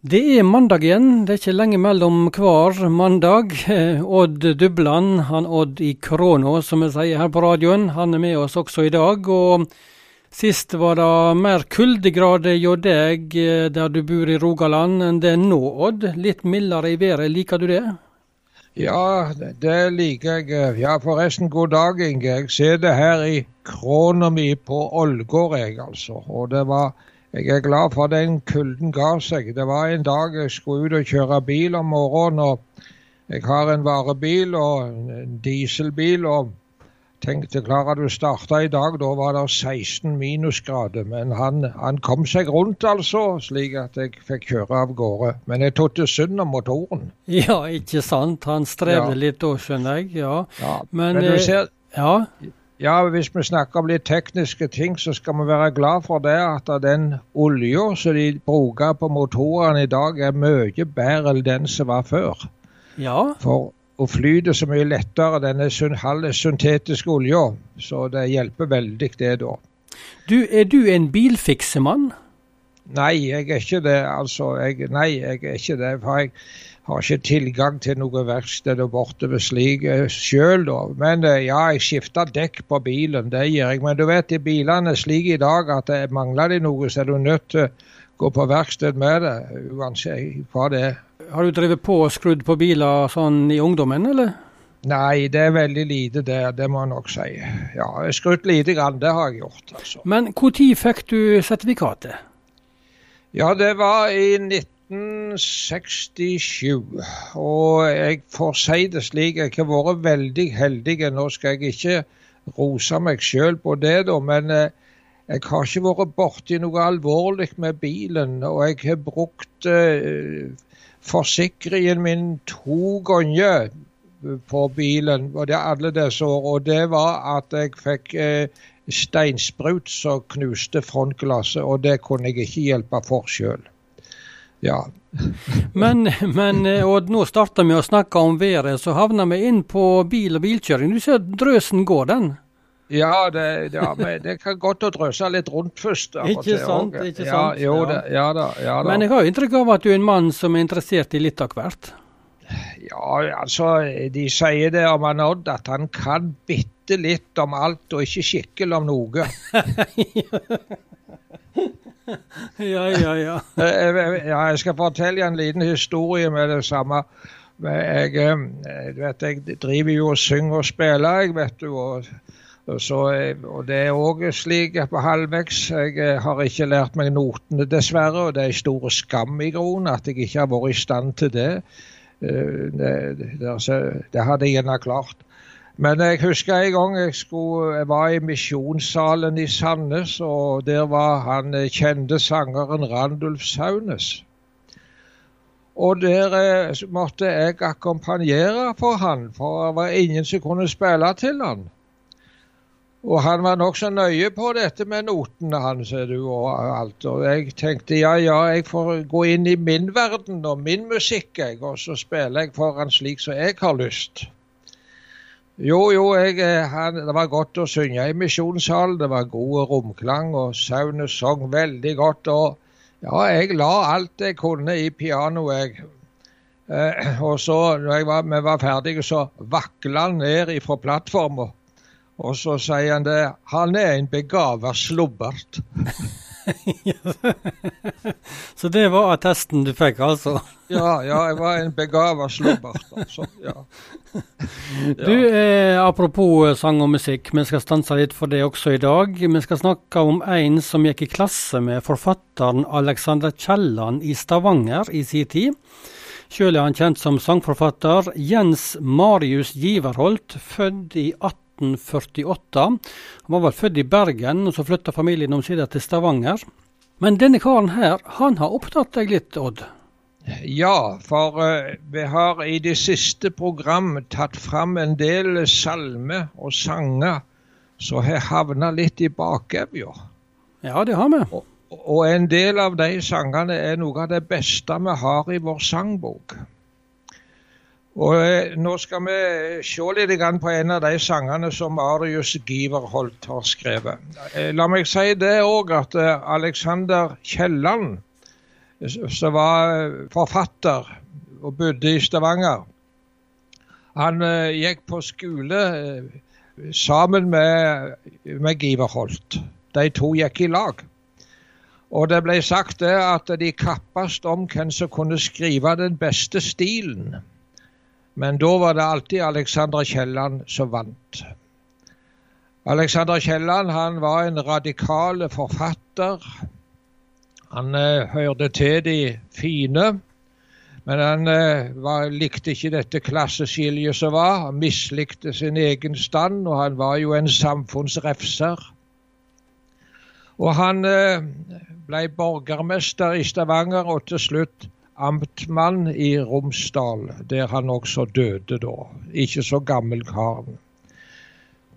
Det er mandag igjen. Det er ikke lenge mellom hver mandag. Odd Dubland, han Odd i Krono, som vi sier her på radioen, han er med oss også i dag. Og sist var det mer kuldegrader hjå deg eh, der du bor i Rogaland enn det er nå, Odd. Litt mildere i været. Liker du det? Ja, det liker jeg. Ja, forresten, god dag, Inge. Jeg sitter her i krona mi på Ålgård, jeg, altså. Og det var jeg er glad for den kulden ga seg. Det var en dag jeg skulle ut og kjøre bil om morgenen. og Jeg har en varebil og en dieselbil. og tenkte klarer du starta i dag? Da var det 16 minusgrader. Men han, han, kom seg rundt, altså, slik at jeg fikk kjøre av gårde. Men jeg tok det synd om motoren. Ja, ikke sant. Han strevde ja. litt da, skjønner jeg. Ja. ja. Men, men, du eh, ser, ja. Ja, hvis vi snakker om litt tekniske ting, så skal vi være glad for det at den olja som de bruker på motorene i dag, er mye bedre enn den som var før. Ja. For å flyte så mye lettere denne halve syntetiske olja, så det hjelper veldig, det da. Du, er du en bilfiksemann? Nei, jeg er ikke det. Altså, jeg, nei, jeg er ikke det. For jeg har ikke tilgang til noe verksted og ved slik eh, sjøl, da. Men eh, ja, jeg skifter dekk på bilen, det gjør jeg. Men du vet, de bilene er slik i dag at det mangler de noe, så er du nødt til å gå på verksted med det, uansett hva det er. Har du drevet på og skrudd på biler sånn i ungdommen, eller? Nei, det er veldig lite der, det må jeg nok si. Ja, jeg har skrudd lite grann, det har jeg gjort. altså. Men når fikk du sertifikatet? Ja, det var i 19 1967. Og jeg får si det slik, jeg har vært veldig heldig. Nå skal jeg ikke rose meg sjøl på det, da, men eh, jeg har ikke vært borti noe alvorlig med bilen. Og jeg har brukt uh, forsikringen min to ganger på bilen og det alle disse år, og det var at jeg fikk uh, steinsprut som knuste frontglasset, og det kunne jeg ikke hjelpe for sjøl. Ja. men, men eh, og nå starter vi å snakke om været, så havner vi inn på bil og bilkjøring. Du ser drøsen går, den? Ja, det, ja, det kan godt å drøse litt rundt først. Ikke sant? ikke sant? Ja, jo, det, ja, da, ja, da. Men jeg har jo inntrykk av at du er en mann som er interessert i litt av hvert? Ja, altså, de sier det om han Odd at han kan bitte litt om alt og ikke skikkelig om noe. ja, ja, ja. Jeg skal fortelle en liten historie med det samme. Jeg, eh, vet, jeg driver jo og synger og spiller, jeg, vet du. Og, så, og det er òg slik på halvveis. Jeg eh, har ikke lært meg notene, dessverre. Og det er en stor skam i grunnen at jeg ikke har vært i stand til det. Eh, det, det, det hadde jeg gjerne klart. Men jeg husker en gang jeg, skulle, jeg var i Misjonssalen i Sandnes, og der var han eh, kjente sangeren Randulf Saunes. Og der eh, måtte jeg akkompagnere for han, for det var ingen som kunne spille til han. Og han var nokså nøye på dette med notene hans og alt. Og jeg tenkte ja, ja, jeg får gå inn i min verden og min musikk, jeg, og så spiller jeg for han slik som jeg har lyst. Jo, jo, jeg, eh, han, det var godt å synge i misjonssalen. Det var god romklang, og Saune sang veldig godt. Og ja, jeg la alt jeg kunne i pianoet, jeg. Eh, og så, når var, vi var ferdige, så vakla han ned fra plattforma. Og så sier han det. Han er en begava slubbert. så det var attesten du fikk, altså? ja, ja, jeg var en begava slåbart, altså. Ja. Du, eh, Apropos sang og musikk, vi skal stanse litt for det også i dag. Vi skal snakke om en som gikk i klasse med forfatteren Alexander Kielland i Stavanger i sin tid. Sjøl er han kjent som sangforfatter. Jens Marius Giverholt, født i 18 1948. Han var vel født i Bergen, og så flytta familien omsider til Stavanger. Men denne karen her, han har opptatt deg litt, Odd? Ja, for uh, vi har i det siste program tatt fram en del salmer og sanger som har havna litt i bakevja. Ja, det har vi. Og, og en del av de sangene er noe av det beste vi har i vår sangbok. Og eh, Nå skal vi se litt på en av de sangene som Arius Giverholt har skrevet. Eh, la meg si det òg, at eh, Alexander Kielland som var forfatter og bodde i Stavanger. Han gikk på skole sammen med, med Giverholt. De to gikk i lag. Og det ble sagt det at de kappes om hvem som kunne skrive den beste stilen. Men da var det alltid Alexander Kielland som vant. Alexander Kielland han var en radikal forfatter. Han eh, hørte til de fine. Men han eh, var, likte ikke dette klasseskiljet som var. Han mislikte sin egen stand, og han var jo en samfunnsrefser. Og han eh, ble borgermester i Stavanger og til slutt amtmann i Romsdal, der han også døde da. Ikke så gammel karen.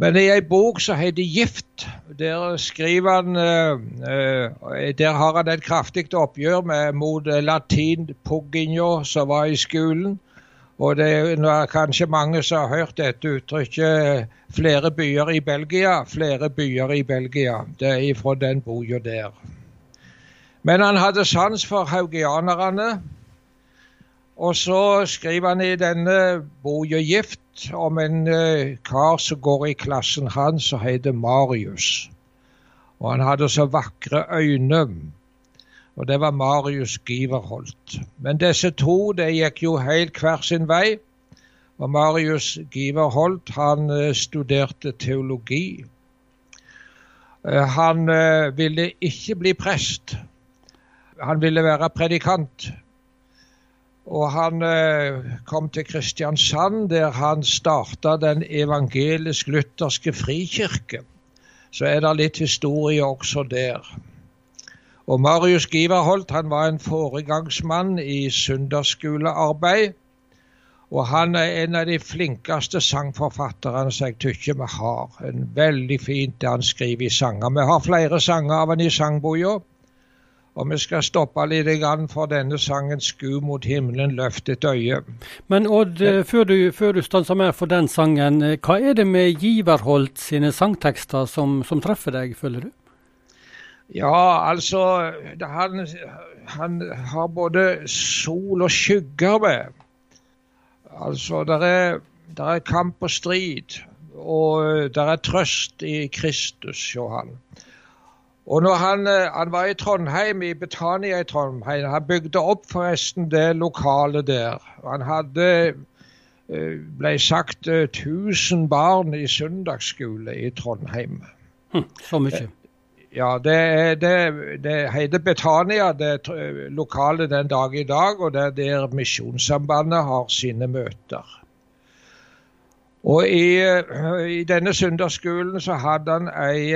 Men i ei bok som heter 'Gift', der skriver han uh, Der har han et kraftig oppgjør med, mot latin-pugginja som var i skolen. Og det er kanskje mange som har hørt dette uttrykket 'flere byer i Belgia'. Flere byer i Belgia. Det er ifra den boka der. Men han hadde sans for haugianerne. Og så skriver han i denne boka 'Gift' om en uh, kar som går i klassen hans som heter Marius. Og han hadde så vakre øyne. Og det var Marius Giverholt. Men disse to det gikk jo helt hver sin vei. Og Marius Giverholt han uh, studerte teologi. Uh, han ville ikke bli prest. Han ville være predikant. Og han eh, kom til Kristiansand, der han starta den evangelisk-lutherske frikirke. Så er det litt historie også der. Og Marius Giverholt han var en foregangsmann i søndagsskolearbeid. Og han er en av de flinkeste sangforfatterne som jeg tykker vi har. En veldig fint det han skriver i sanger. Vi har flere sanger av han i sangboka. Og vi skal stoppe litt for denne sangen 'Sku mot himmelen, løft et øye'. Men Odd, før du, før du stanser mer for den sangen, hva er det med Giverholt sine sangtekster som, som treffer deg, føler du? Ja, altså han, han, har både sol og skygger med. Altså, det er, er, kamp og strid. Og det er trøst i Kristus hos han. Og når han, eh, han, var i Trondheim, i Betania i Trondheim, han bygde opp forresten det lokalet der. Han hadde eh, ble sagt 1000 barn i søndagsskole i Trondheim. Hm, så mye. Ja, det, det, det heter Betania, det lokalet den dag i dag, og det er der Misjonssambandet har sine møter. Og i, eh, i denne søndagsskolen så hadde han ei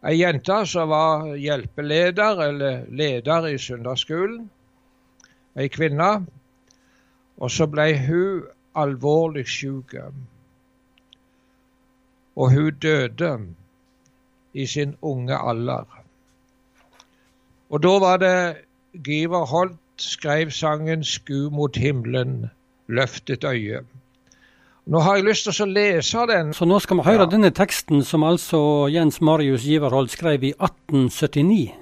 Ei jente som var hjelpeleder, eller leder i søndagsskolen. Ei kvinne. Og så ble hun alvorlig syk. Og hun døde i sin unge alder. Og da var det Giver Holt skrev sangen 'Sku mot himmelen, løft et øye'. Nå har jeg lyst til å lese den. Så nå skal vi høre ja. denne teksten som altså Jens Marius Giverhold skrev i 1879?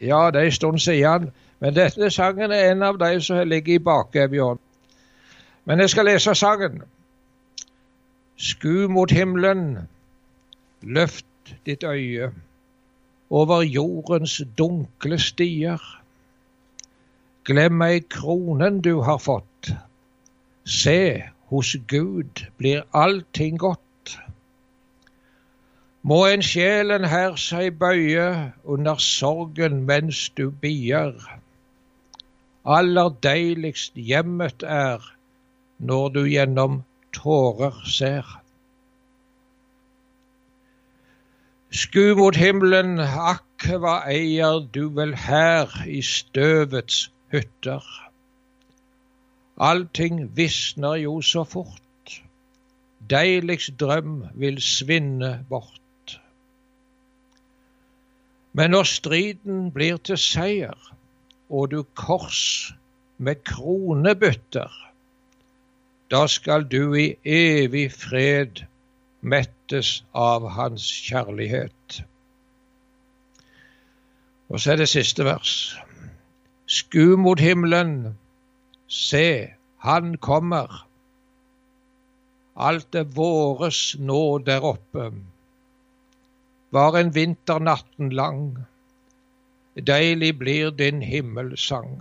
Ja, det er en stund siden. Men denne sangen er en av de som ligger i bakevjen. Men jeg skal lese sangen. Sku mot himmelen, løft ditt øye over jordens dunkle stier. Glem ei kronen du har fått. Se hos Gud blir allting godt. Må en sjelen her seg bøye under sorgen mens du bier. Aller deiligst hjemmet er når du gjennom tårer ser. Sku mot himmelen, akk hva eier du vel her i støvets hytter. Allting visner jo så fort. Deiligst drøm vil svinne bort. Men når striden blir til seier, og du kors med krone bytter, da skal du i evig fred mettes av hans kjærlighet. Og så er det siste vers. Sku mot himmelen, se, han kommer. Alt er våres nå der oppe. Var en vinternatten lang, deilig blir din himmelsang.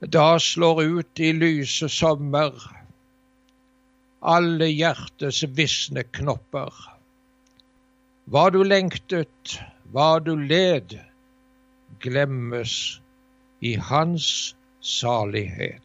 Da slår ut i lyse sommer alle hjertes visne knopper. Hva du lengtet, hva du led, glemmes i hans salighet.